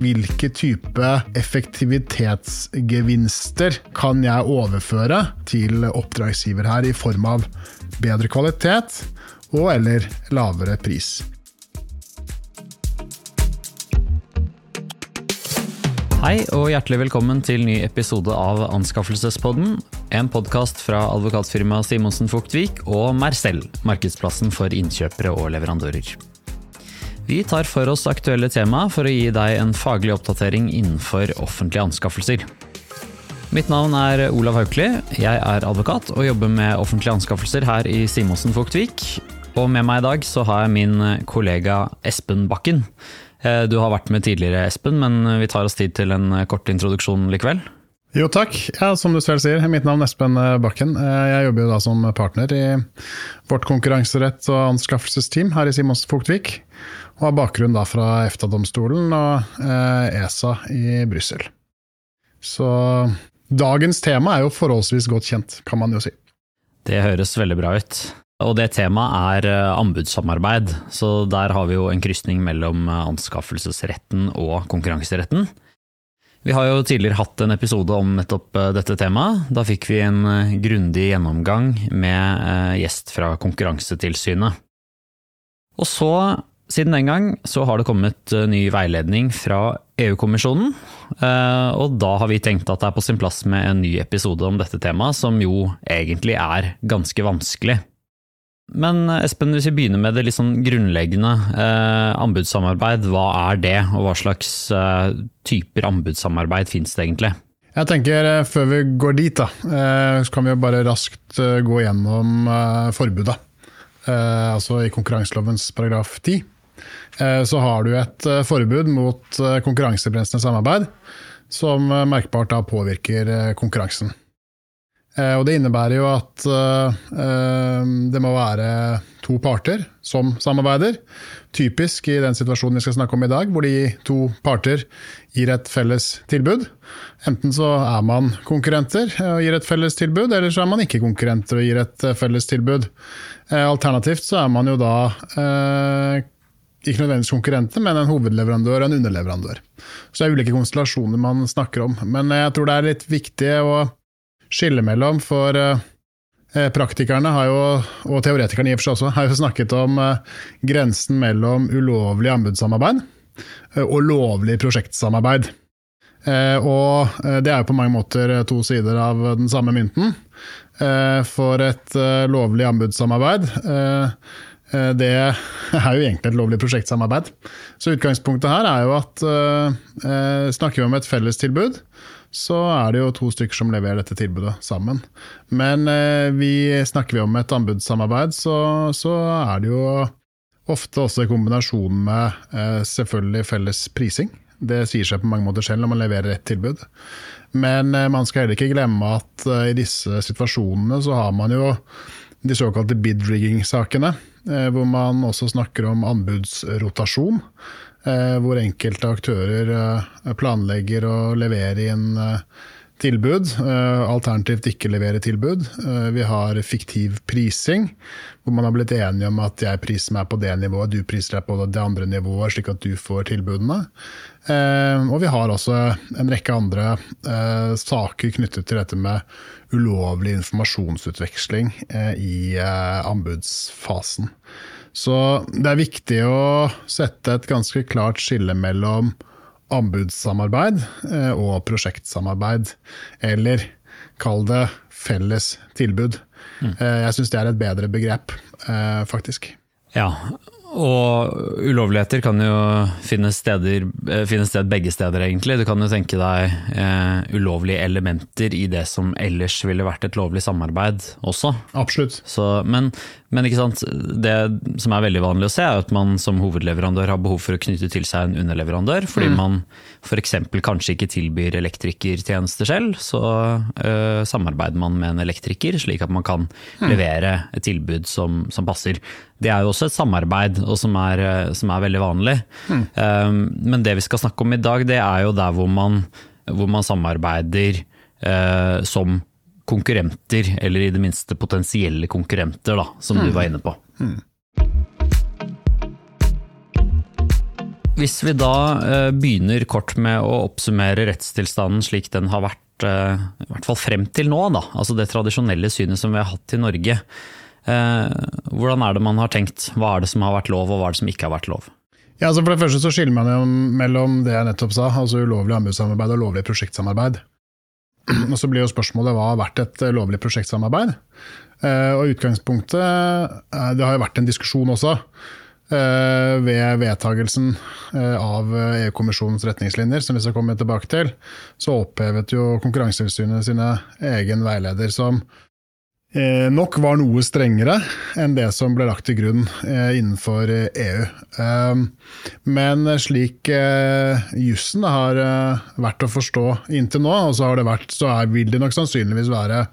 Hvilke type effektivitetsgevinster kan jeg overføre til oppdragsgiver her i form av bedre kvalitet og eller lavere pris? Hei og hjertelig velkommen til ny episode av Anskaffelsespodden. En podkast fra advokatfirmaet Simonsen Fugtvik og Mercell, markedsplassen for innkjøpere og leverandører. Vi tar for oss aktuelle tema for å gi deg en faglig oppdatering innenfor offentlige anskaffelser. Mitt navn er Olav Haukli. Jeg er advokat og jobber med offentlige anskaffelser her i Simonsen Fugtvik. Og med meg i dag så har jeg min kollega Espen Bakken. Eh, du har vært med tidligere, Espen, men vi tar oss tid til en eh, kort introduksjon likevel. Jo, takk. Ja, som du selv sier, mitt navn er Espen eh, Bakken. Jeg jobber jo da som partner i vårt konkurranserett- og anskaffelsesteam her i Simons Fugtvik. Og har bakgrunn da fra EFTA-domstolen og ESA i Brussel. Så dagens tema er jo forholdsvis godt kjent, kan man jo si. Det høres veldig bra ut. Og det temaet er eh, anbudssamarbeid, så der har vi jo en krysning mellom eh, anskaffelsesretten og konkurranseretten. Vi har jo tidligere hatt en episode om nettopp eh, dette temaet. Da fikk vi en grundig gjennomgang med gjest fra Konkurransetilsynet. Og så, siden den gang, så har det kommet ny veiledning fra EU-kommisjonen. Og da har vi tenkt at det er på sin plass med en ny episode om dette temaet, som jo egentlig er ganske vanskelig. Men eh, Espen, hvis vi begynner med det litt sånn grunnleggende. Eh, anbudssamarbeid, hva er det, og hva slags eh, typer anbudssamarbeid finnes det egentlig? Jeg tenker eh, Før vi går dit, da, eh, så kan vi jo bare raskt eh, gå gjennom forbudet. Altså i konkurranselovens paragraf 10. Så har du et forbud mot konkurransebegrensende samarbeid som merkbart da påvirker konkurransen. Eh, og det innebærer jo at eh, eh, det må være to parter som samarbeider. Typisk i den situasjonen vi skal snakke om i dag, hvor de to parter gir et felles tilbud. Enten så er man konkurrenter og gir et felles tilbud, eller så er man ikke konkurrenter og gir et felles tilbud. Alternativt så er man jo da ikke nødvendigvis konkurrenter, men en hovedleverandør og en underleverandør. Så det er ulike konstellasjoner man snakker om. Men jeg tror det er litt viktig å skille mellom. For eh, praktikerne har jo, og teoretikerne i og for seg også, har jo snakket om eh, grensen mellom ulovlig anbudssamarbeid eh, og lovlig prosjektsamarbeid. Og det er jo på mange måter to sider av den samme mynten. For et lovlig anbudssamarbeid det er jo egentlig et lovlig prosjektsamarbeid. Så utgangspunktet her er jo at snakker vi om et fellestilbud, så er det jo to stykker som leverer dette tilbudet sammen. Men eh, vi snakker vi om et anbudssamarbeid, så, så, er det jo ofte også i kombinasjon med eh, selvfølgelig felles prising. Det sier seg på mange måter selv når man leverer et tilbud. Men eh, man skal heller ikke glemme at eh, i disse situasjonene så har man jo de såkalte bid-rigging-sakene, eh, hvor man også snakker om anbudsrotasjon. Eh, hvor enkelte aktører eh, planlegger å levere inn eh, tilbud, alternativt ikke levere tilbud. Vi har fiktiv prising, hvor man har blitt enige om at jeg priser meg på det nivået, du priser deg på det andre nivået, slik at du får tilbudene. Og vi har også en rekke andre saker knyttet til dette med ulovlig informasjonsutveksling i anbudsfasen. Så det er viktig å sette et ganske klart skille mellom anbudssamarbeid eh, og prosjektsamarbeid. Eller kall det felles tilbud. Mm. Eh, jeg syns det er et bedre begrep, eh, faktisk. Ja, og ulovligheter kan jo finne, steder, eh, finne, sted begge steder, egentlig. Du kan jo tenke deg eh, ulovlige elementer i det som ellers ville vært et lovlig samarbeid også. Absolutt. Så, men, men det som er veldig vanlig å se, er at man som hovedleverandør har behov for å knytte til seg en underleverandør, fordi mm. man f.eks. kanskje ikke tilbyr elektrikertjenester selv. Så eh, samarbeider man med en elektriker, slik at man kan mm. levere et tilbud som, som passer. Det er jo også et samarbeid, og som er, eh, som er veldig vanlig. Mm. Um, men det vi skal snakke om i dag, det er jo der hvor man, hvor man samarbeider uh, som konkurrenter, eller i det minste potensielle konkurrenter, da, som mm. du var inne på. Mm. Hvis vi da eh, begynner kort med å oppsummere rettstilstanden slik den har vært eh, i hvert fall frem til nå, da, altså det tradisjonelle synet som vi har hatt i Norge. Eh, hvordan er det man har tenkt? Hva er det som har vært lov, og hva er det som ikke har vært lov? Ja, altså For det første så skiller man jo mellom det jeg nettopp sa, altså ulovlig anbudssamarbeid og lovlig prosjektsamarbeid. Og Så blir jo spørsmålet hva har vært et lovlig prosjektsamarbeid? Og utgangspunktet, Det har jo vært en diskusjon også Eh, ved vedtagelsen eh, av EU-kommisjonens retningslinjer, som vi skal komme tilbake til, så opphevet jo Konkurransetilsynet sine egen veileder, som eh, nok var noe strengere enn det som ble lagt til grunn innenfor EU. Men slik jussen har vært å forstå inntil nå, og så, vært, så vil det nok sannsynligvis være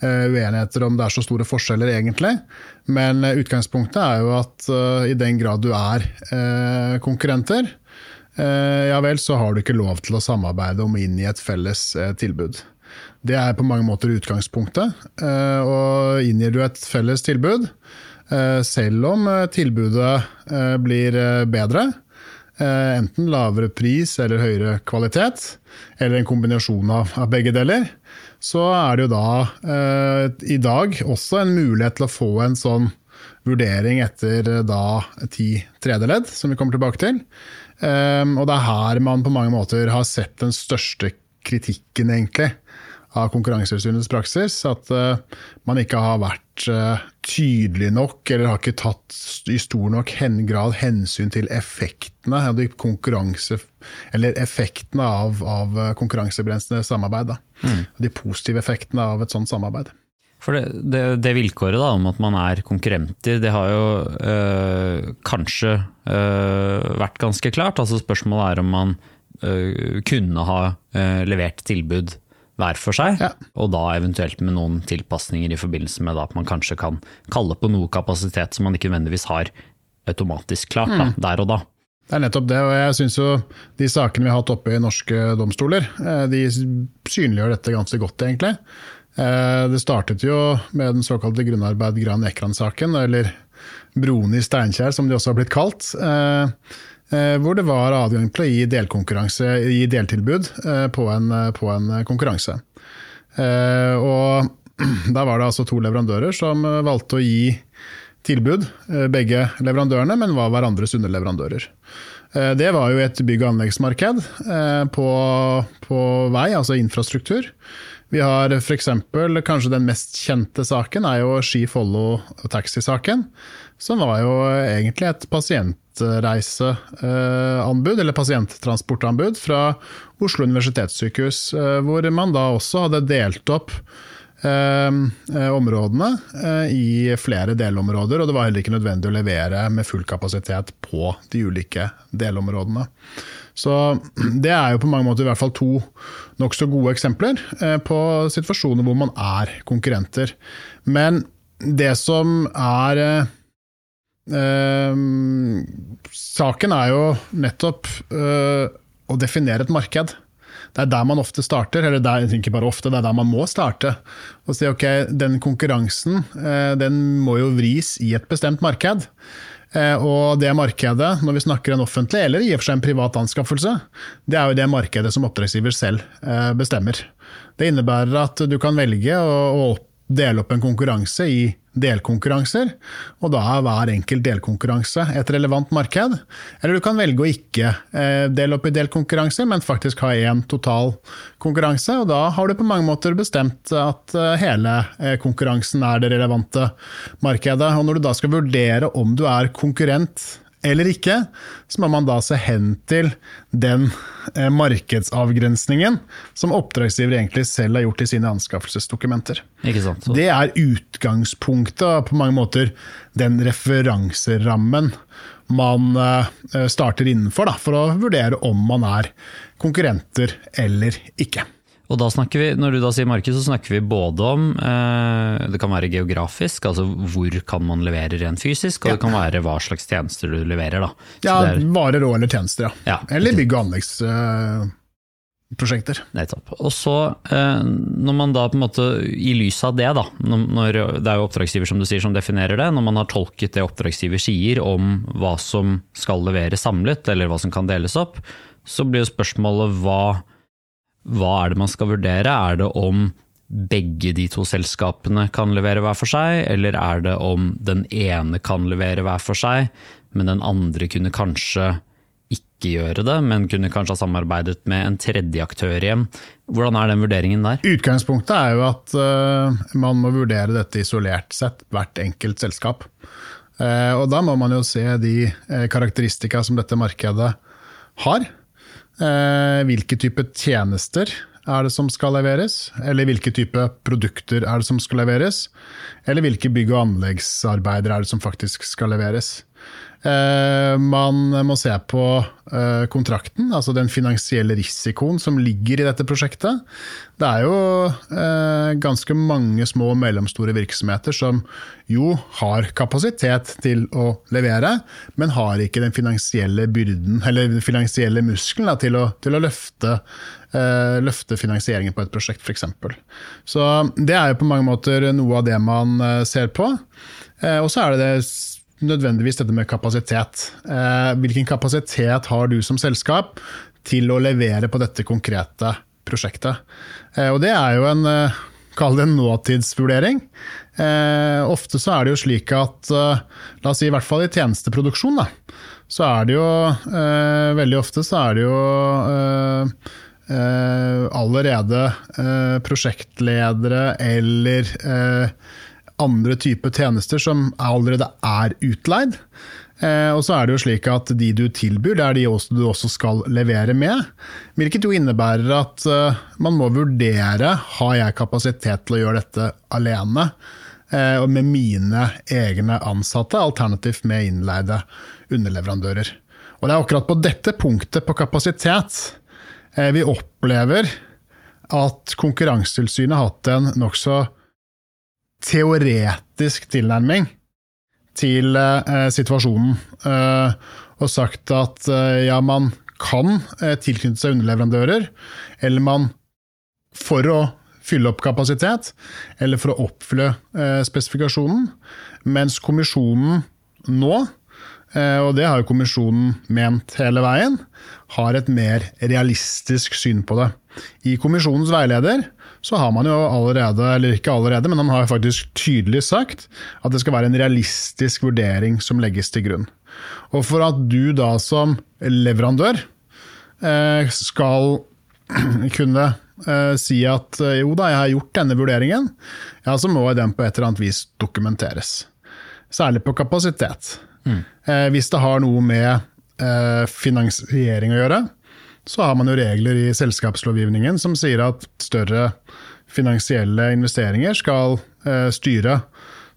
Eh, uenigheter om det er så store forskjeller, egentlig. Men eh, utgangspunktet er jo at eh, i den grad du er konkurrenter, ja vel, så har du ikke lov til å samarbeide om inn i et felles tilbud. Det er på mange måter utgangspunktet. Og inngir du et felles tilbud, selv om tilbudet blir bedre, enten lavere pris eller høyere kvalitet, eller en kombinasjon av, begge deler, så er det jo da eh, i dag også en mulighet til å få en sånn vurdering etter eh, da ti tredjeledd, som vi kommer tilbake til. Eh, og det er her man på mange måter har sett den største kritikken, egentlig av Konkurransetilsynets praksis. At uh, man ikke har vært uh, tydelig nok, eller har ikke tatt i stor nok hen grad hensyn til effektene eller effektene av, av eh, konkurransebegrensende samarbeid. Mm. De positive effektene av et sånt samarbeid. For det, det, det vilkåret da, om at man er konkurrenter, det har jo øh, kanskje øh, vært ganske klart. Altså Spørsmålet er om man øh, kunne ha levert tilbud hver for seg, ja. og da eventuelt med noen tilpasninger i forbindelse med at man kanskje kan kalle på noe kapasitet som man ikke nødvendigvis har automatisk klart da, mm. der og da. Det er nettopp det, og jeg syns jo de sakene vi har hatt oppe i norske domstoler, eh, de synliggjør dette ganske godt, egentlig. Eh, det startet jo med den såkalte grunnarbeid Gran Ekran-saken, eller broene i Steinkjer som de også har blitt kalt. Eh, hvor det var adgang til å gi delkonkurranse, gi deltilbud eh, på en, på en konkurranse. Eh, og da var det altså to leverandører som valgte å gi tilbud, begge leverandørene, men var hverandres underleverandører. Det var jo et bygg- og anleggsmarked på, på vei, altså infrastruktur. Vi har f.eks. kanskje den mest kjente saken er jo Ski-Follo-taxisaken. Som var jo egentlig et pasientreiseanbud, eller pasienttransportanbud, fra Oslo universitetssykehus. Eh, hvor man da også hadde delt opp eh, områdene eh, i flere delområder, og det var heller ikke nødvendig å levere med full kapasitet på de ulike delområdene. Så det er jo på mange måter i hvert fall to nokså gode eksempler på situasjoner hvor man er konkurrenter. Men det som er eh, saken er jo nettopp eh, å definere et marked. Det er der man ofte starter, eller der, ikke bare ofte, det er der man må starte. Og si ok, den konkurransen eh, den må jo vris i et bestemt marked. Eh, og det markedet, når vi snakker en offentlig eller i og for seg en privat anskaffelse, det er jo det markedet som oppdragsgiver selv bestemmer. Det innebærer at du kan velge å, å dele opp en konkurranse i delkonkurranser, og da er hver enkelt delkonkurranse et relevant marked. Eller du kan velge å ikke eh, dele opp i delkonkurranser, men faktisk ha én total konkurranse. Og da har du på mange måter bestemt at eh, hele eh, konkurransen er det relevante markedet. Og når du da skal vurdere om du er konkurrent eller ikke, så må man da se hen til den eh, markedsavgrensningen som oppdragsgiver egentlig selv har gjort i sine anskaffelsesdokumenter. Det er utgangspunktet, på mange måter den referanserammen man eh, starter innenfor, da, for å vurdere om man er konkurrenter eller ikke. Og da snakker vi, Når du da sier marked, så snakker vi både om eh, det kan være geografisk, altså hvor kan man levere rent fysisk, og ja. det kan være hva slags tjenester du leverer. da. Så ja, er, varer og eller tjenester, ja. ja eller bygg- og anleggsprosjekter. Eh, Nettopp. Og så, eh, når man da på en måte, i lys av det, da, når, det er jo oppdragsgiver som du sier som definerer det, når man har tolket det oppdragsgiver sier om hva som skal leveres samlet, eller hva som kan deles opp, så blir jo spørsmålet hva, hva er det man skal vurdere? Er det om begge de to selskapene kan levere hver for seg, eller er det om den ene kan levere hver for seg, men den andre kunne kanskje ikke gjøre det, men kunne kanskje ha samarbeidet med en tredje aktør igjen. Hvordan er den vurderingen der? Utgangspunktet er jo at uh, man må vurdere dette isolert sett, hvert enkelt selskap. Uh, og da må man jo se de uh, karakteristika som dette markedet har. Hvilke type tjenester er det som skal leveres? Eller hvilke type produkter er det som skal leveres? Eller hvilke bygg- og anleggsarbeider er det som faktisk skal leveres? Eh, man må se på eh, kontrakten, altså den finansielle risikoen som ligger i dette prosjektet. Det er jo eh, ganske mange små og mellomstore virksomheter som jo har kapasitet til å levere, men har ikke den finansielle byrden, eller den finansielle muskelen til, til å løfte, løfte finansieringen på et prosjekt, f.eks. Så det er jo på mange måter noe av det man ser på. Og så er det det nødvendigvis dette med kapasitet. Eh, hvilken kapasitet har du som selskap til å levere på dette konkrete prosjektet? Eh, og det er jo en, eh, kall det en nåtidsvurdering. Ofte så er det jo slik at, la oss si i hvert fall i tjenesteproduksjon, da, så er det jo veldig ofte så er det jo allerede prosjektledere eller andre typer tjenester som allerede er utleid. Eh, og så er det jo slik at de du tilbyr, det er de også, du også skal levere med. Hvilket jo innebærer at uh, man må vurdere har jeg kapasitet til å gjøre dette alene. Uh, og med mine egne ansatte, alternativt med innleide underleverandører. Og det er akkurat på dette punktet på kapasitet vi opplever at Konkurransetilsynet har hatt en nokså teoretisk tilnærming til eh, situasjonen. Eh, og sagt at eh, ja, man kan eh, tilknytte seg underleverandører, eller man for å fylle opp kapasitet, eller for å oppfylle eh, spesifikasjonen. Mens kommisjonen nå, eh, og det har jo kommisjonen ment hele veien, har et mer realistisk syn på det. I kommisjonens veileder så har man jo allerede, eller ikke allerede, men han har faktisk tydelig sagt at det skal være en realistisk vurdering som legges til grunn. Og for at du da som leverandør eh, skal kunne eh, si at eh, jo da, jeg har gjort denne vurderingen, ja, så må den på et eller annet vis dokumenteres. Særlig på kapasitet. Mm. Hvis det har noe med finansiering å gjøre, så har man jo regler i selskapslovgivningen som sier at større finansielle investeringer skal eh, styret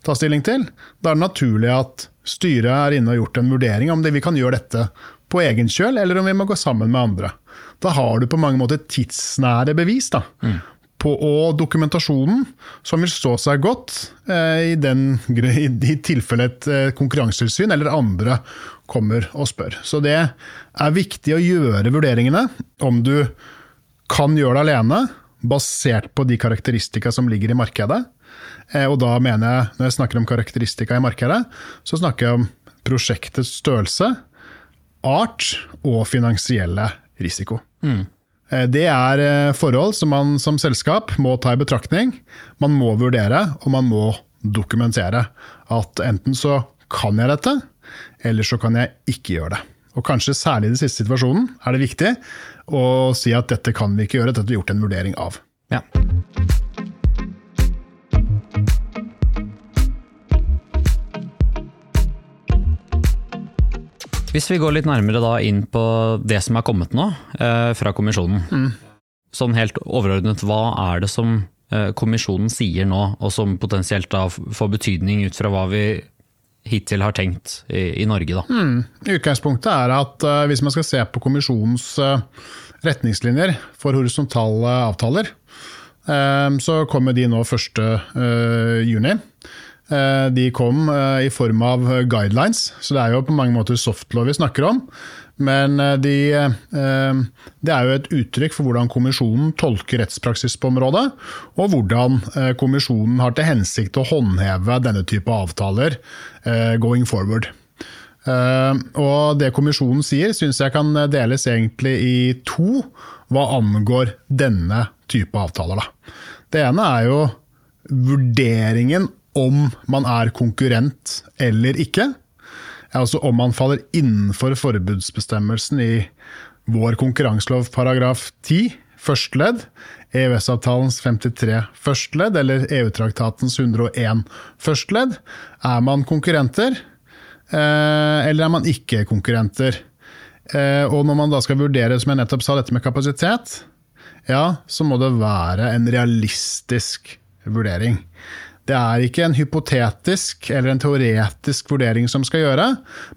ta stilling til. Da er det naturlig at styret er inne og gjort en vurdering om det vi kan gjøre dette på egen kjøl, eller om vi må gå sammen med andre. Da har du på mange måter tidsnære bevis da, mm. På, og dokumentasjonen som vil stå seg godt eh, i, den, i tilfelle et eh, konkurransetilsyn eller andre kommer og spør. Så det er viktig å gjøre vurderingene. Om du kan gjøre det alene, basert på de karakteristika som ligger i markedet. Eh, og da mener jeg, når jeg snakker om karakteristika i markedet, så snakker jeg om prosjektets størrelse, art og finansielle risiko. Mm. Eh, det er eh, forhold som man som selskap må ta i betraktning. Man må vurdere, og man må dokumentere. At enten så kan jeg dette, eller så kan jeg ikke gjøre det. Og kanskje særlig i den siste situasjonen er det viktig å si at dette kan vi ikke gjøre, dette har vi gjort en vurdering av. Ja. Hvis vi går litt nærmere da inn på det som er kommet nå eh, fra kommisjonen. Mm. Sånn helt overordnet, hva er det som eh, kommisjonen sier nå, og som potensielt da får betydning ut fra hva vi hittil har tenkt i, i Norge. Da. Mm. Utgangspunktet er at uh, hvis man skal se på kommisjonens uh, retningslinjer for horisontale avtaler, uh, så kommer de nå 1.6. De kom i form av guidelines, så det er jo på mange måter softlaw vi snakker om. Men de, det er jo et uttrykk for hvordan kommisjonen tolker rettspraksis på området, og hvordan kommisjonen har til hensikt å håndheve denne type avtaler going forward. Og det kommisjonen sier, syns jeg kan deles egentlig i to hva angår denne type avtaler. Det ene er jo vurderingen om man er konkurrent eller ikke. Altså om man faller innenfor forbudsbestemmelsen i vår konkurranselov paragraf 10 første ledd, EØS-avtalens 53 første ledd eller EU-traktatens 101 første ledd. Er man konkurrenter, eh, eller er man ikke konkurrenter? Eh, og når man da skal vurdere, som jeg nettopp sa, dette med kapasitet, ja, så må det være en realistisk vurdering. Det er ikke en hypotetisk eller en teoretisk vurdering som skal gjøre.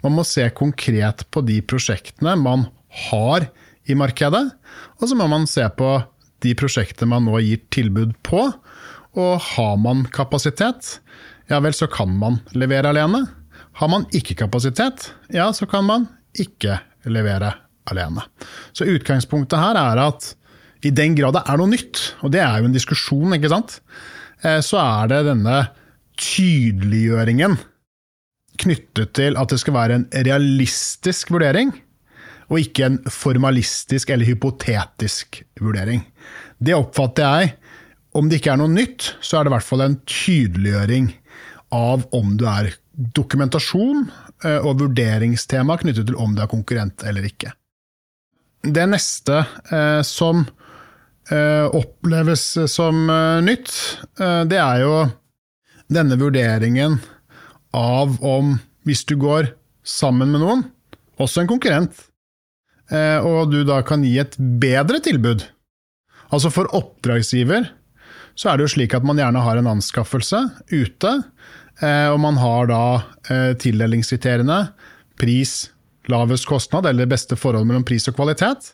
Man må se konkret på de prosjektene man har i markedet, og så må man se på de prosjektene man nå gir tilbud på. Og har man kapasitet, ja vel, så kan man levere alene. Har man ikke kapasitet, ja, så kan man ikke levere alene. Så utgangspunktet her er at i den grad det er noe nytt, og det er jo en diskusjon, ikke sant, så er det denne tydeliggjøringen knyttet til at det skal være en realistisk vurdering, og ikke en formalistisk eller hypotetisk vurdering. Det oppfatter jeg. Om det ikke er noe nytt, så er det i hvert fall en tydeliggjøring av om du er dokumentasjon Eh, og vurderingstema knyttet til om du er konkurrent eller ikke. Det neste eh, som eh, oppleves som eh, nytt, eh, det er jo denne vurderingen av om hvis du går sammen med noen, også en konkurrent, eh, og du da kan gi et bedre tilbud. Altså for oppdragsgiver så er det jo slik at man gjerne har en anskaffelse ute Eh, og man har da eh, tildelingskriteriene pris, lavest kostnad, eller beste forhold mellom pris og kvalitet.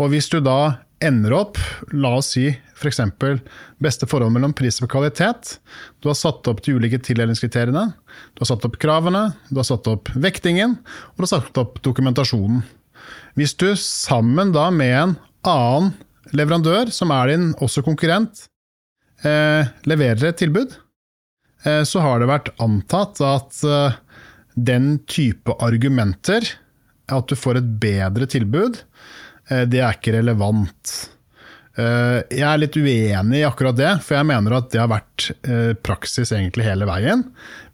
Og hvis du da ender opp, la oss si f.eks. beste forhold mellom pris og kvalitet. Du har satt opp de ulike tildelingskriteriene, du har satt opp kravene, du har satt opp vektingen, og du har satt opp dokumentasjonen. Hvis du sammen da med en annen leverandør, som er din også konkurrent, eh, leverer et tilbud, Eh, så har det vært antatt at eh, den type argumenter, at du får et bedre tilbud, det er ikke relevant. Jeg er litt uenig i akkurat det, for jeg mener at det har vært praksis egentlig hele veien.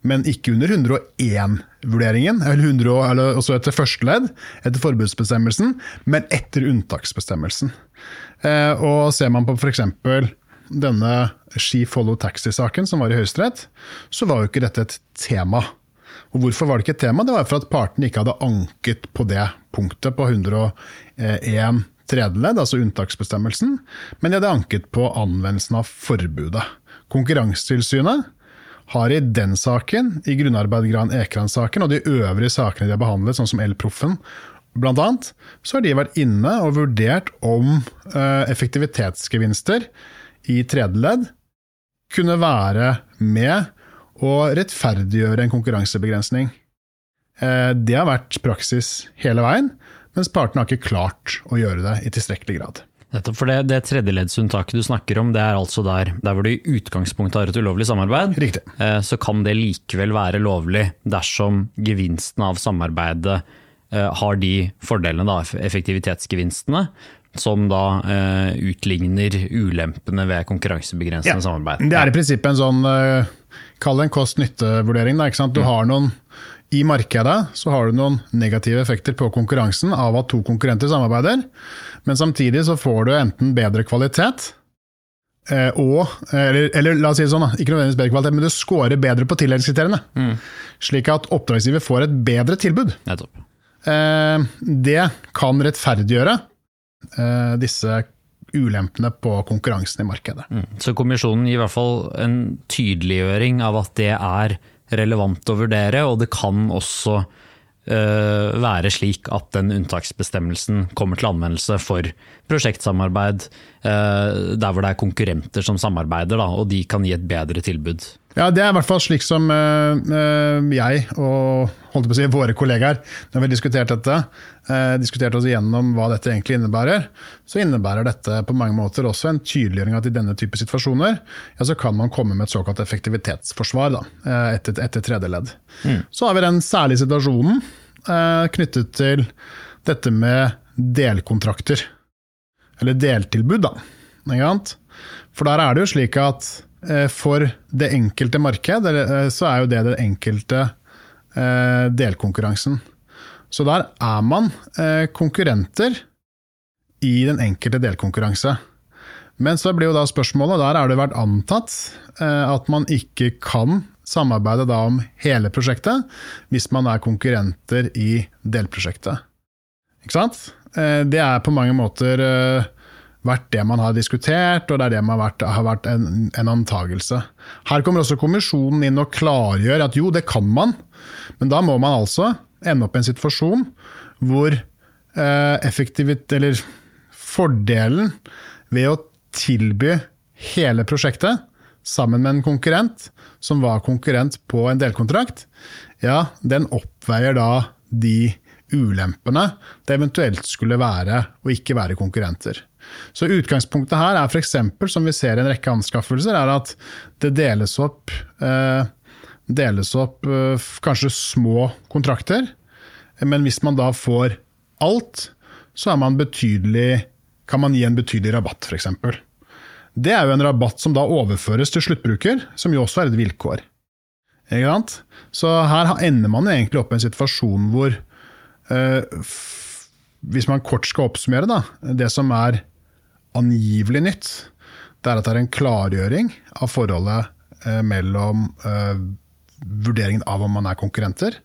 Men ikke under 101-vurderingen, eller, også etter første ledd, etter forbudsbestemmelsen, men etter unntaksbestemmelsen. Og ser man på f.eks denne She Follow Taxi-saken som var i Høyesterett, så var jo ikke dette et tema. Og Hvorfor var det ikke et tema? Det var for at partene ikke hadde anket på det punktet på 101 tredjeledd, altså unntaksbestemmelsen, men de hadde anket på anvendelsen av forbudet. Konkurransetilsynet har i den saken, i grunnarbeid Gran Ekran-saken og de øvrige sakene de har behandlet, sånn som Elproffen, bl.a., så har de vært inne og vurdert om eh, effektivitetsgevinster i tredje ledd kunne være med å rettferdiggjøre en konkurransebegrensning. Eh, det har vært praksis hele veien, mens partene har ikke klart å gjøre det i tilstrekkelig grad. Nettopp, for Det, det tredjeleddsunntaket du snakker om, det er altså der, der hvor du i utgangspunktet har et ulovlig samarbeid. Riktig. Eh, så kan det likevel være lovlig dersom gevinsten av samarbeidet eh, har de fordelene, da, effektivitetsgevinstene, som da uh, utligner ulempene ved konkurransebegrensende ja, samarbeid. Det er i prinsippet en sånn, uh, kall det en kost-nytte-vurdering. Du mm. har noen i markedet så har du noen negative effekter på konkurransen av at to konkurrenter samarbeider, men samtidig så får du enten bedre kvalitet eh, og eller, eller, la oss si det sånn, ikke nødvendigvis bedre kvalitet, men du scorer bedre på tildelingskriteriene. Mm. Slik at oppdragsgiver får et bedre tilbud. det kan rettferdiggjøre Eh, disse ulempene på konkurransen i markedet. Mm. Så kommisjonen gir i hvert fall en tydeliggjøring av at det er relevant å vurdere, og det kan også uh, være slik at den unntaksbestemmelsen kommer til anvendelse for prosjektsamarbeid uh, der hvor det er konkurrenter som samarbeider, da, og de kan gi et bedre tilbud. Ja, Det er i hvert fall slik som uh, jeg og holdt på å si, våre kollegaer, når vi har diskutert dette, uh, diskutert oss igjennom hva dette egentlig innebærer, så innebærer dette på mange måter også en tydeliggjøring at i denne type situasjoner ja, så kan man komme med et såkalt effektivitetsforsvar da, etter, etter tredje ledd. Mm. Så har vi den særlige situasjonen knyttet til dette med delkontrakter. Eller deltilbud, da. For der er det jo slik at Eh, for det enkelte marked, eh, så er jo det den enkelte eh, delkonkurransen. Så der er man konkurrenter i den enkelte delkonkurranse. Men så blir jo da spørsmålet, der har det vært antatt at man ikke kan samarbeide da om hele prosjektet, hvis man er konkurrenter i delprosjektet. Ikke sant? Det er på mange måter vært det man har diskutert, og det er det man har vært, har vært en, en, antagelse. Her kommer også kommisjonen inn og klargjør at jo, det kan man, men da må man altså ende opp i en situasjon hvor eh, effektivit, eller fordelen ved å tilby hele prosjektet sammen med en konkurrent, som var konkurrent på en delkontrakt, ja, den oppveier da de ulempene det eventuelt skulle være å ikke være konkurrenter. Så Utgangspunktet her er f.eks., som vi ser i en rekke anskaffelser, er at det deles opp, eh, deles opp eh, kanskje små kontrakter. Men hvis man da får alt, så man kan man gi en betydelig rabatt, f.eks. Det er jo en rabatt som da overføres til sluttbruker, som jo også er et vilkår. Så her ender man egentlig opp i en situasjon hvor eh, Hvis man kort skal oppsummere da, det som er angivelig nytt, det er at det er en klargjøring av forholdet eh, mellom eh, vurderingen av om man er konkurrenter,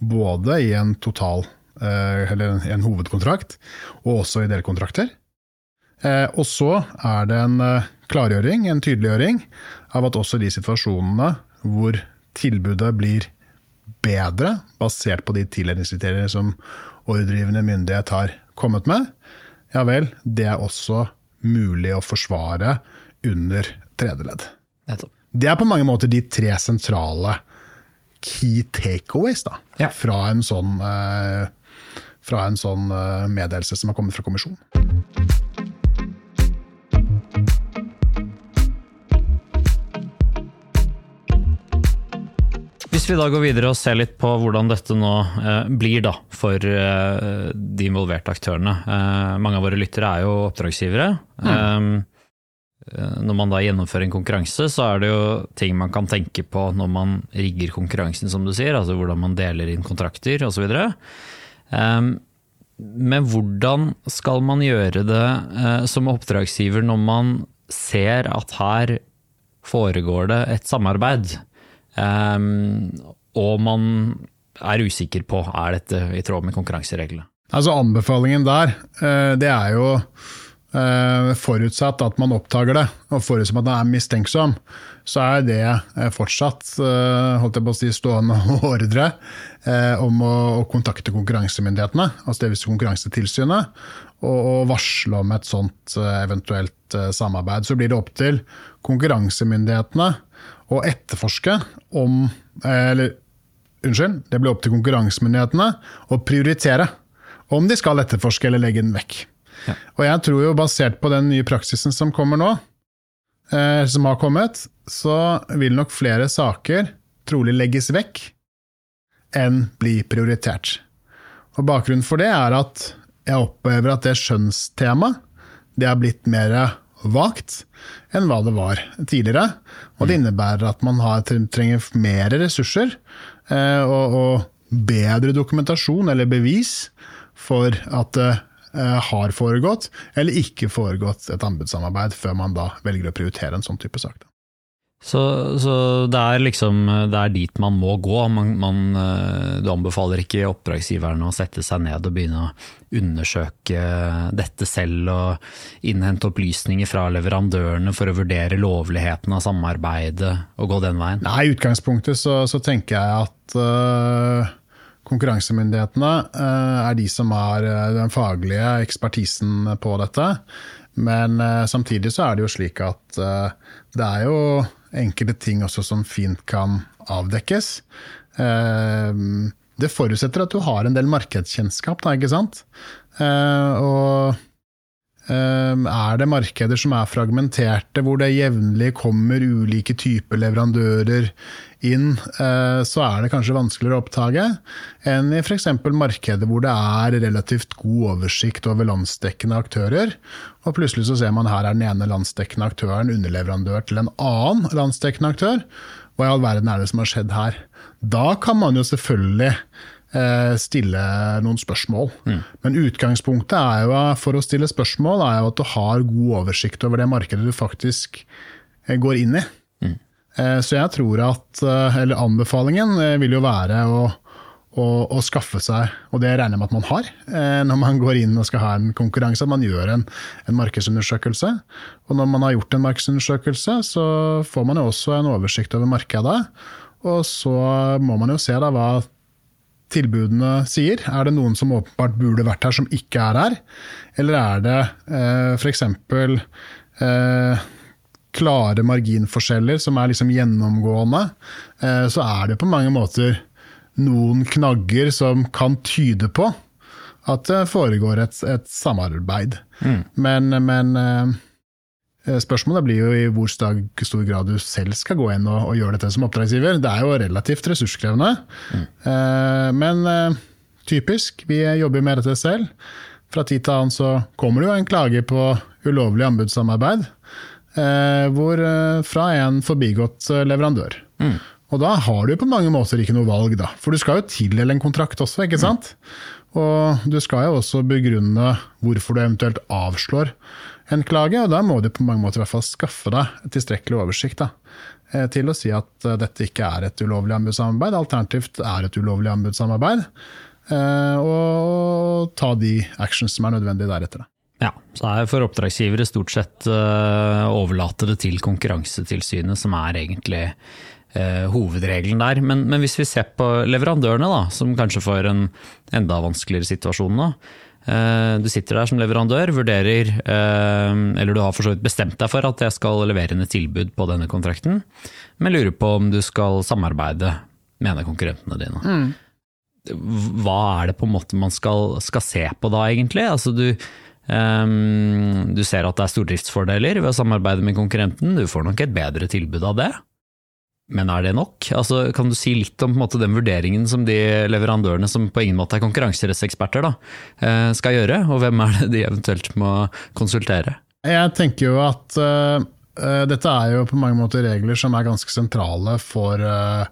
både i en total eh, eller en hovedkontrakt, og også i delkontrakter. Og så er det en klargjøring, en tydeliggjøring, av at også de situasjonene hvor tilbudet blir bedre, basert på de tildelingskriterier som ordregivende myndighet har kommet med, ja vel, det er også mulig å forsvare under tredje ledd. Det er på mange måter de tre sentrale key takeaways da, ja. fra en sånn, eh, fra en sånn eh, meddelelse som har kommet fra kommisjonen. Vi da går videre og ser litt på hvordan dette nå eh, blir da, for eh, de involverte aktørene. Eh, mange av våre lyttere er jo oppdragsgivere. Mm. Når man da gjennomfører en konkurranse, så er det jo ting man kan tenke på når man rigger konkurransen, som du sier. Altså hvordan man deler inn kontrakter osv. Men hvordan skal man gjøre det som oppdragsgiver når man ser at her foregår det et samarbeid? Um, og man er usikker på er dette i tråd med konkurransereglene. Altså Anbefalingen der, eh, det er jo eh, forutsatt at man oppdager det, og forutsatt at man er mistenksom, så er det eh, fortsatt holdt jeg på å si, stående ordre om å, kontakte konkurransemyndighetene, altså dvs. Konkurransetilsynet, og, varsle om et sånt eventuelt samarbeid. Så blir det opp til konkurransemyndighetene å etterforske om Eller unnskyld, det blir opp til konkurransemyndighetene å prioritere om de skal etterforske eller legge den vekk. Ja. Og jeg tror jo, basert på den nye praksisen som kommer nå, eh, som har kommet, så vil nok flere saker trolig legges vekk enn bli prioritert. Og Bakgrunnen for det er at jeg opplever at det skjønnstemaet det er blitt mer vagt enn hva det var tidligere. Og det innebærer at man har, trenger mer ressurser eh, og, og bedre dokumentasjon eller bevis for at det eh, har foregått eller ikke foregått et anbudssamarbeid, før man da velger å prioritere en sånn type sak. Så, så, det er liksom det er dit man må gå. Man, man, eh, du anbefaler ikke oppdragsgiverne å sette seg ned og begynne å undersøke dette selv og innhente opplysninger fra leverandørene for å vurdere lovligheten av samarbeidet og gå den veien? Nei, I utgangspunktet så, så tenker jeg at uh, konkurransemyndighetene uh, er de som har den faglige ekspertisen på dette. Men uh, samtidig så er det jo slik at det er jo enkelte ting også som fint kan avdekkes. Eh, det forutsetter at du har en del markedskjennskap, da, ikke sant. Eh, og er det markeder som er fragmenterte, hvor det jevnlig kommer ulike typer leverandører inn, så er det kanskje vanskeligere å oppdage enn i f.eks. markeder hvor det er relativt god oversikt over landsdekkende aktører. Og plutselig så ser man her er den ene landsdekkende aktøren underleverandør til en annen landsdekkende aktør. Hva i all verden er det som har skjedd her? Da kan man jo selvfølgelig eh, stille noen spørsmål. Mm. Men utgangspunktet er jo, for å stille spørsmål er jo at du har god oversikt over det markedet du faktisk eh, går inn i. Mm. Så jeg tror at, eller anbefalingen vil jo være å, å, å, skaffe seg, og det regner jeg med at man har, når man går inn og skal ha en konkurranse, at man gjør en, en markedsundersøkelse. Og når man har gjort en markedsundersøkelse, så får man jo også en oversikt over markedet. Og så må man jo se da hva tilbudene sier. Er det noen som åpenbart burde vært her, som ikke er her? Eller er det eh, f.eks. Eh, klare marginforskjeller som er liksom gjennomgående? Eh, så er det på mange måter noen knagger som kan tyde på at det foregår et, et samarbeid. Mm. Men, men eh, spørsmålet blir jo i hvor stor grad du selv skal gå inn og, og, gjøre dette som oppdragsgiver. Det er jo relativt ressurskrevende. Mm. Eh, men eh, typisk, vi jobber med dette selv. Fra tid til annen så kommer det jo en klage på ulovlig anbudssamarbeid. Hvor, fra en forbigått leverandør. Mm. Og da har du på mange måter ikke noe valg, da. For du skal jo tildele en kontrakt også, ikke sant? Mm. Og du skal jo også begrunne hvorfor du eventuelt avslår en klage, og da må du på mange måter i hvert fall skaffe deg tilstrekkelig oversikt da, eh, til å si at eh, dette ikke er et ulovlig anbudssamarbeid, alternativt er et ulovlig anbudssamarbeid, eh, og ta de actions som er nødvendige deretter. Ja, så er for oppdragsgivere stort sett overlate det til Konkurransetilsynet, som er egentlig hovedregelen der. Men, men, hvis vi ser på leverandørene, da, som kanskje får en enda vanskeligere situasjon nå. Eh, du sitter der som leverandør, vurderer, eh, eller du har for så vidt bestemt deg for at jeg skal levere inn et tilbud på denne kontrakten, men lurer på om du skal samarbeide med en av konkurrentene dine. Mm. Hva er det på en måte man skal, skal se på da, egentlig? Altså du, um, du ser at det er stordriftsfordeler ved å samarbeide med konkurrenten, du får nok et bedre tilbud av det. Men er det nok? Altså, kan du si litt om måte, den vurderingen som de leverandørene som på ingen måte er konkurranserettseksperter, eh, skal gjøre, og hvem er det de eventuelt må konsultere? Jeg tenker jo at uh, dette er jo på mange måter regler som er ganske sentrale for, uh,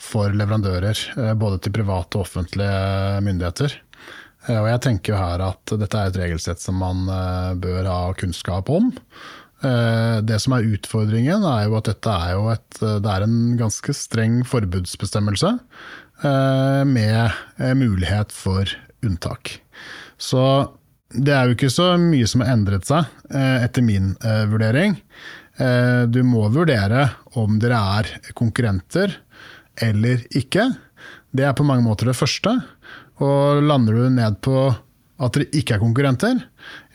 for leverandører, uh, både til private og offentlige myndigheter. Og jeg tenker jo her at dette er et regelsett som man bør ha kunnskap om. Eh, det som er utfordringen, er jo at dette er jo et, eh, det er en ganske streng forbudsbestemmelse eh, med mulighet for unntak. Så det er jo ikke så mye som har endret seg, etter min vurdering. Du må vurdere om dere er konkurrenter eller ikke. Det er på mange måter det første. Og lander du ned på at dere ikke er konkurrenter,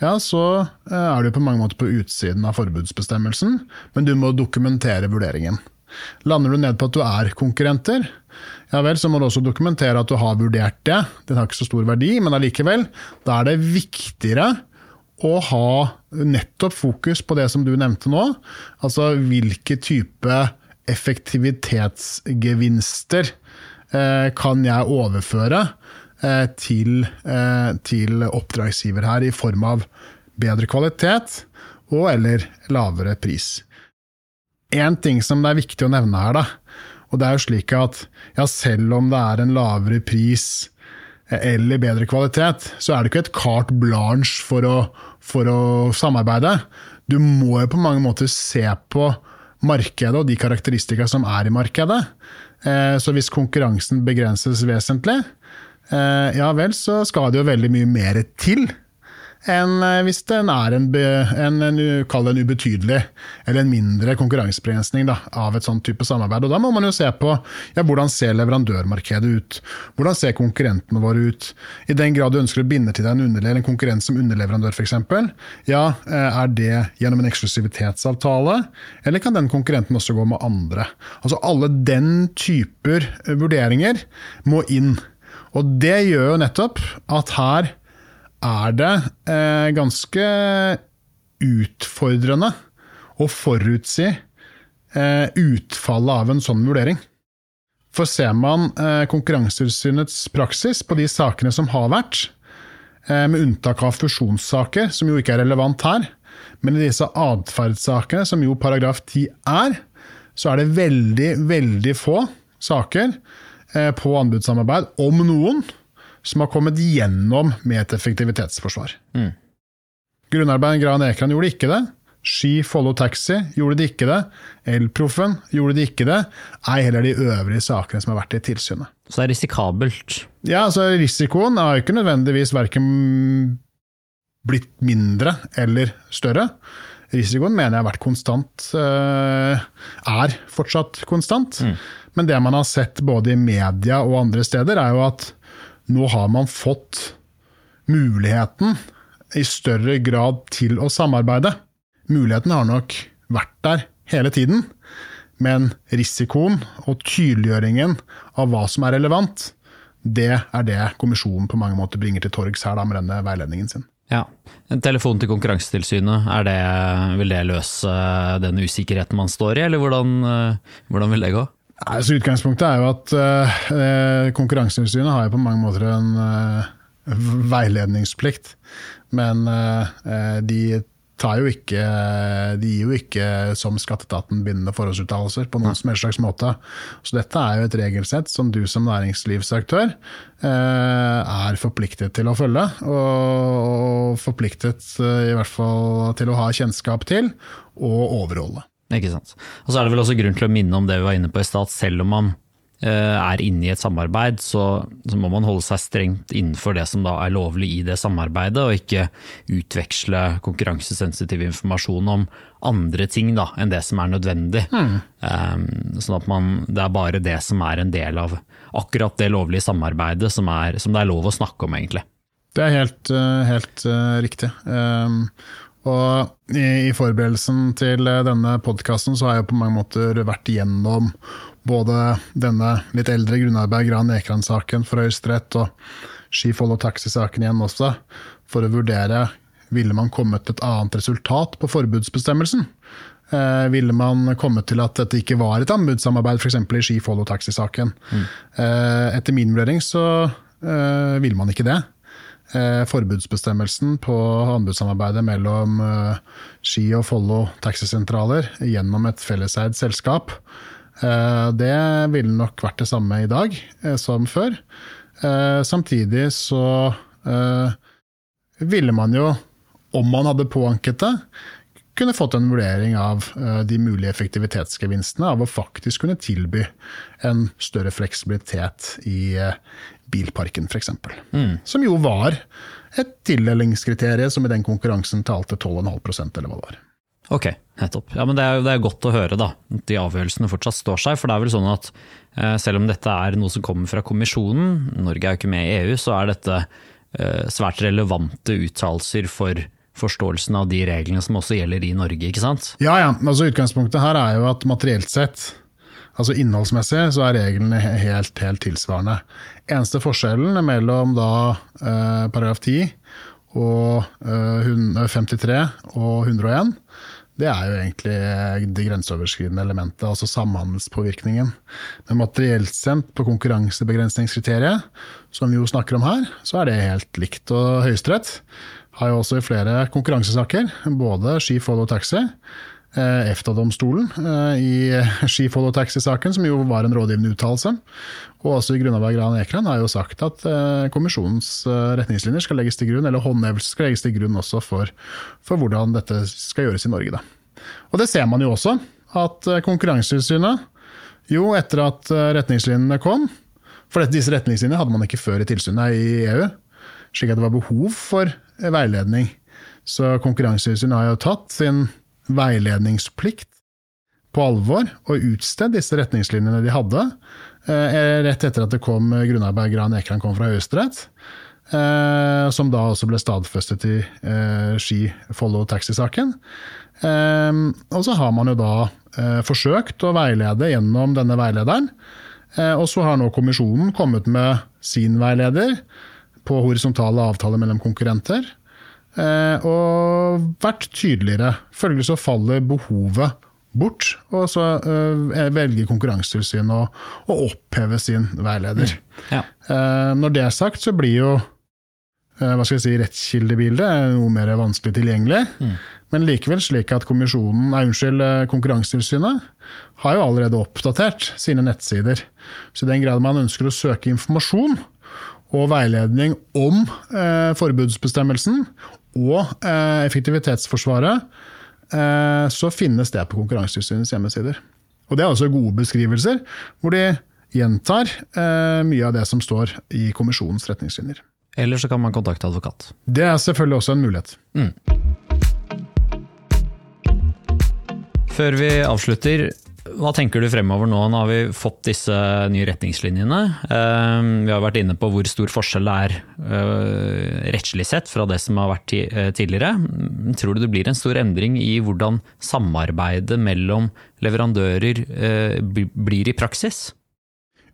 ja, så eh, er du på mange måter på utsiden av forbudsbestemmelsen, men du må dokumentere vurderingen. Lander du ned på at du er konkurrenter, ja vel, så må du også dokumentere at du har vurdert det. Den har ikke så stor verdi, men allikevel, da er det viktigere å ha nettopp fokus på det som du nevnte nå. Altså hvilke type effektivitetsgevinster eh, kan jeg overføre til, eh, til oppdragsgiver her, i form av bedre kvalitet og eller lavere pris. En ting som det er viktig å nevne her, da, og det er jo slik at ja, selv om det er en lavere pris eh, eller bedre kvalitet, så er det ikke et carte blanche for å, for å samarbeide. Du må jo på mange måter se på markedet og de karakteristika som er i markedet. Så hvis konkurransen begrenses vesentlig, Eh, ja vel, så skal det jo veldig mye mer til enn eh, hvis den er en, en, en, en ubetydelig eller en mindre konkurransebegrensning av et sånn type samarbeid. Og Da må man jo se på ja, hvordan ser leverandørmarkedet ut, hvordan ser konkurrentene våre ut. I den grad du ønsker å binde til deg en, en konkurrent som underleverandør f.eks., ja, eh, er det gjennom en eksklusivitetsavtale, eller kan den konkurrenten også gå med andre? Altså Alle den typer vurderinger må inn. Og det gjør jo nettopp at her er det eh, ganske utfordrende å forutsi eh, utfallet av en sånn vurdering. For ser man eh, Konkurransetilsynets praksis på de sakene som har vært, eh, med unntak av fusjonssaker, som jo ikke er relevant her, men i disse atferdssakene, som jo paragraf 10 er, så er det veldig, veldig få saker på anbudssamarbeid, om noen, som har kommet gjennom med et effektivitetsforsvar. Mm. Grunnarbeideren Gran Ekran gjorde ikke det. Ski Follow Taxi gjorde de ikke det. Elproffen gjorde de ikke det. Ei heller de øvrige sakene som har vært i tilsynet. Så det er risikabelt? Ja, altså risikoen har ikke nødvendigvis verken blitt mindre eller større. Risikoen mener jeg har vært konstant, eh, er fortsatt konstant. Mm. Men det man har sett både i media og andre steder, er jo at nå har man fått muligheten i større grad til å samarbeide. Muligheten har nok vært der hele tiden, men risikoen og tydeliggjøringen av hva som er relevant, det er det kommisjonen på mange måter bringer til torgs her da, med denne veiledningen sin. Ja. En telefon til Konkurransetilsynet, det, vil det løse den usikkerheten man står i, eller hvordan, hvordan vil det gå? Altså, utgangspunktet er jo at uh, Konkurransetilsynet har jo på mange måter en uh, veiledningsplikt. Men uh, de tar jo ikke De gir jo ikke som skatteetaten bindende forholdsuttalelser på noen som helst slags måte. Så dette er jo et regelsett som du som næringslivsaktør er forpliktet til å følge. Og forpliktet i hvert fall til å ha kjennskap til og overholde. Ikke sant. Og så er det vel også grunn til å minne om det vi var inne på i stad. Selv om man eh, er inne i et samarbeid, så, så, må man holde seg strengt innenfor det som da er lovlig i det samarbeidet, og ikke utveksle konkurransesensitiv informasjon om andre ting da, enn det som er nødvendig. Mm. Um, sånn at man, det er bare det som er en del av akkurat det lovlige samarbeidet som, er, som det er lov å snakke om, egentlig. Det er helt, eh, helt uh, riktig. Um, og i, i forberedelsen til eh, denne podkasten så har jeg på mange måter vært igjennom både denne litt eldre grunnarbeid Gran Ekran-saken for Høyesterett og Skifold og Taxi-saken igjen også, for å vurdere ville man kommet til et annet resultat på forbudsbestemmelsen. Eh, ville man kommet til at dette ikke var et anbudssamarbeid, f.eks. i Ski Follow Taxi-saken. Mm. Eh, etter min vurdering så eh, ville man ikke det. Eh, forbudsbestemmelsen på anbudssamarbeidet mellom eh, Ski og Follo taxisentraler gjennom et felleseid selskap. Eh, det ville nok vært det samme i dag som før. Samtidig så ville man jo, om man hadde påanket det, kunne fått en vurdering av de mulige effektivitetsgevinstene av å faktisk kunne tilby en større fleksibilitet i, bilparken, f.eks. Mm. Som jo var et tildelingskriterium som i den konkurransen talte 12,5% eller hva det var. Ok, nettopp. Ja, men det er, det er, godt å høre da, at de avgjørelsene fortsatt står seg. For det er vel sånn at eh, selv om dette er noe som kommer fra kommisjonen, Norge er jo ikke med i EU, så er dette eh, svært relevante uttalelser for forståelsen av de reglene som også gjelder i Norge, ikke sant? Ja, ja. Altså, utgangspunktet her er jo at materielt sett Altså Innholdsmessig så er reglene helt, helt tilsvarende. Eneste forskjellen mellom da eh, paragraf 10 og eh, 53 og 101, det er jo egentlig det grenseoverskridende elementet, altså samhandelspåvirkningen. Men materielt sendt på konkurransebegrensningskriteriet, som vi jo snakker om her, så er det helt likt. Og Høyesterett har jo også i flere konkurransesaker, både ski, follow taxi, Eh, EFTA-domstolen eh, i Ski Follow Taxi-saken, som jo var en rådgivende uttalelse. Og også i Grunnaberg Gran Ekran har jo sagt at eh, kommisjonens retningslinjer skal legges til grunn, eller håndhevelse skal legges til grunn også for, for, hvordan dette skal gjøres i Norge. Da. Og det ser man jo også, at Konkurransetilsynet, jo etter at retningslinjene kom For disse retningslinjene hadde man ikke før i tilsynet i EU, slik at det var behov for veiledning Så Konkurransetilsynet har jo tatt sin veiledningsplikt på alvor og utstedt disse retningslinjene de hadde, eh, rett etter at det kom grunnarbeid Gran Ekrand kom fra Høyesterett. Eh, som da også ble stadfestet i eh, Ski Follow Taxi-saken. og så har man jo da forsøkt å veilede gjennom denne veilederen. og så har nå kommisjonen kommet med sin veileder på horisontale avtaler mellom konkurrenter. og vært tydeligere. Følgelig så faller behovet bort, og så uh, velger Konkurransetilsynet å, å, oppheve sin veileder. Mm. Ja. Uh, når det er sagt, så blir jo hva skal jeg si, rettskildebildet noe mer vanskelig tilgjengelig. Mm. Men likevel slik at kommisjonen, nei, unnskyld, Konkurransetilsynet har jo allerede oppdatert sine nettsider. Så i den grad man ønsker å søke informasjon og veiledning om forbudsbestemmelsen og effektivitetsforsvaret, Eh, så finnes det på Konkurransetilsynets hjemmesider. Og det er også gode beskrivelser, hvor de gjentar eh, mye av det som står i kommisjonens retningslinjer. Eller så kan man kontakte advokat. Det er selvfølgelig også en mulighet. Mm. Før vi avslutter, hva tenker du fremover nå? Nå har vi fått disse nye retningslinjene. Ehm, vi har vært inne på hvor stor forskjell det er eh, rettslig sett fra det som har vært eh, tidligere. Tror du det blir en stor endring i hvordan samarbeidet mellom leverandører eh, blir i praksis?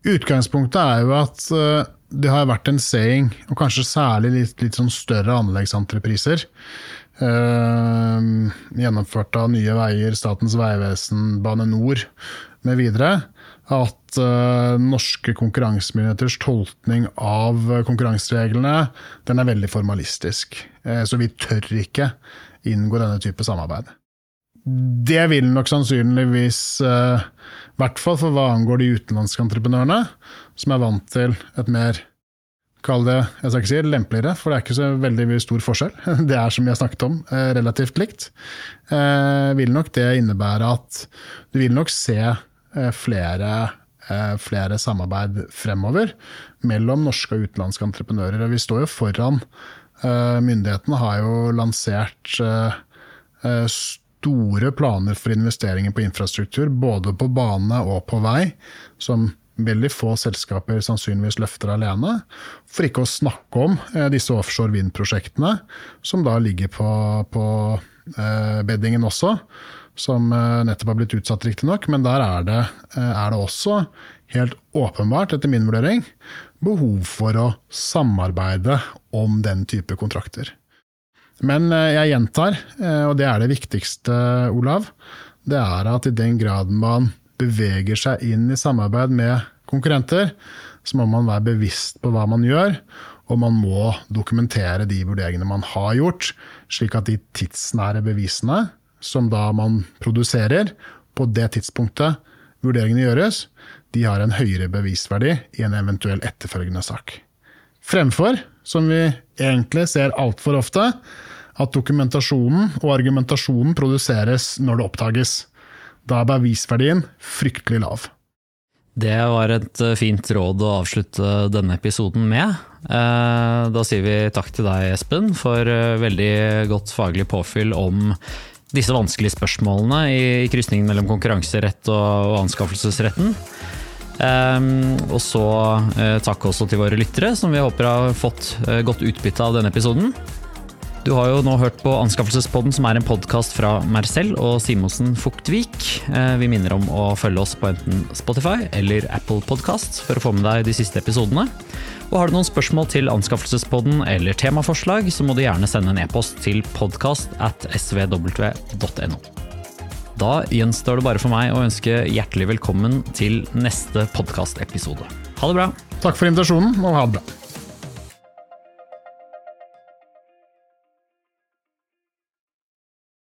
Utgangspunktet er jo at det har vært en saying, og kanskje særlig litt, litt sånn større anleggsentrepriser, gjennomført av Nye Veier, Statens vegvesen, Bane NOR mv. At uh, norske konkurransemyndigheters tolkning av konkurransereglene den er veldig formalistisk. Uh, så vi tør ikke inngå denne type samarbeid. Det vil nok sannsynligvis, i uh, hvert fall for hva angår de utenlandske entreprenørene, som er vant til et mer kall det jeg skal ikke si lempeligere, for det er ikke så veldig stor forskjell. Det er som vi har snakket om, eh, relativt likt. Eh, vil nok det innebære at du vil nok se eh, flere, flere samarbeid fremover mellom norske og utenlandske entreprenører. Vi står jo foran Myndighetene har jo lansert store planer for investeringer på infrastruktur, både på bane og på vei, som veldig få selskaper sannsynligvis løfter alene. For ikke å snakke om eh, disse offshore vind-prosjektene, som da ligger på, på eh, beddingen også. Som eh, nettopp har blitt utsatt, riktignok. Men der er det, er det også helt åpenbart, etter min vurdering, behov for å samarbeide om den type kontrakter. Men jeg gjentar, og det er det viktigste, Olav, det er at i den grad man beveger seg inn i samarbeid med konkurrenter, så må man være bevisst på hva man gjør, og man må dokumentere de vurderingene man har gjort, slik at de tidsnære bevisene som da man produserer på det tidspunktet vurderingene gjøres, de har en høyere bevisverdi i en eventuell etterfølgende sak. Fremfor, som vi egentlig ser altfor ofte, at dokumentasjonen og argumentasjonen produseres når det oppdages. Da er bevisverdien fryktelig lav. Det var et eh, fint råd å avslutte denne episoden med. Eh, da sier vi takk til deg, Espen, for eh, veldig godt faglig påfyll om disse vanskelige spørsmålene i krysningen mellom konkurranserett og anskaffelsesretten. Og så takk også til våre lyttere, som vi håper har fått godt utbytte av denne episoden. Du har jo nå hørt på Anskaffelsespodden, som er en podkast fra Marcel og Simonsen Fuktvik. Eh, vi minner om å følge oss på enten Spotify eller Apple Podkast for å få med deg de siste episodene. Og har du noen spørsmål til Anskaffelsespodden eller temaforslag, så må du gjerne sende en e-post til podkast at svw.no. Da gjenstår det bare for meg å ønske hjertelig velkommen til neste podkastepisode. Ha det bra! Takk for invitasjonen, og ha det bra.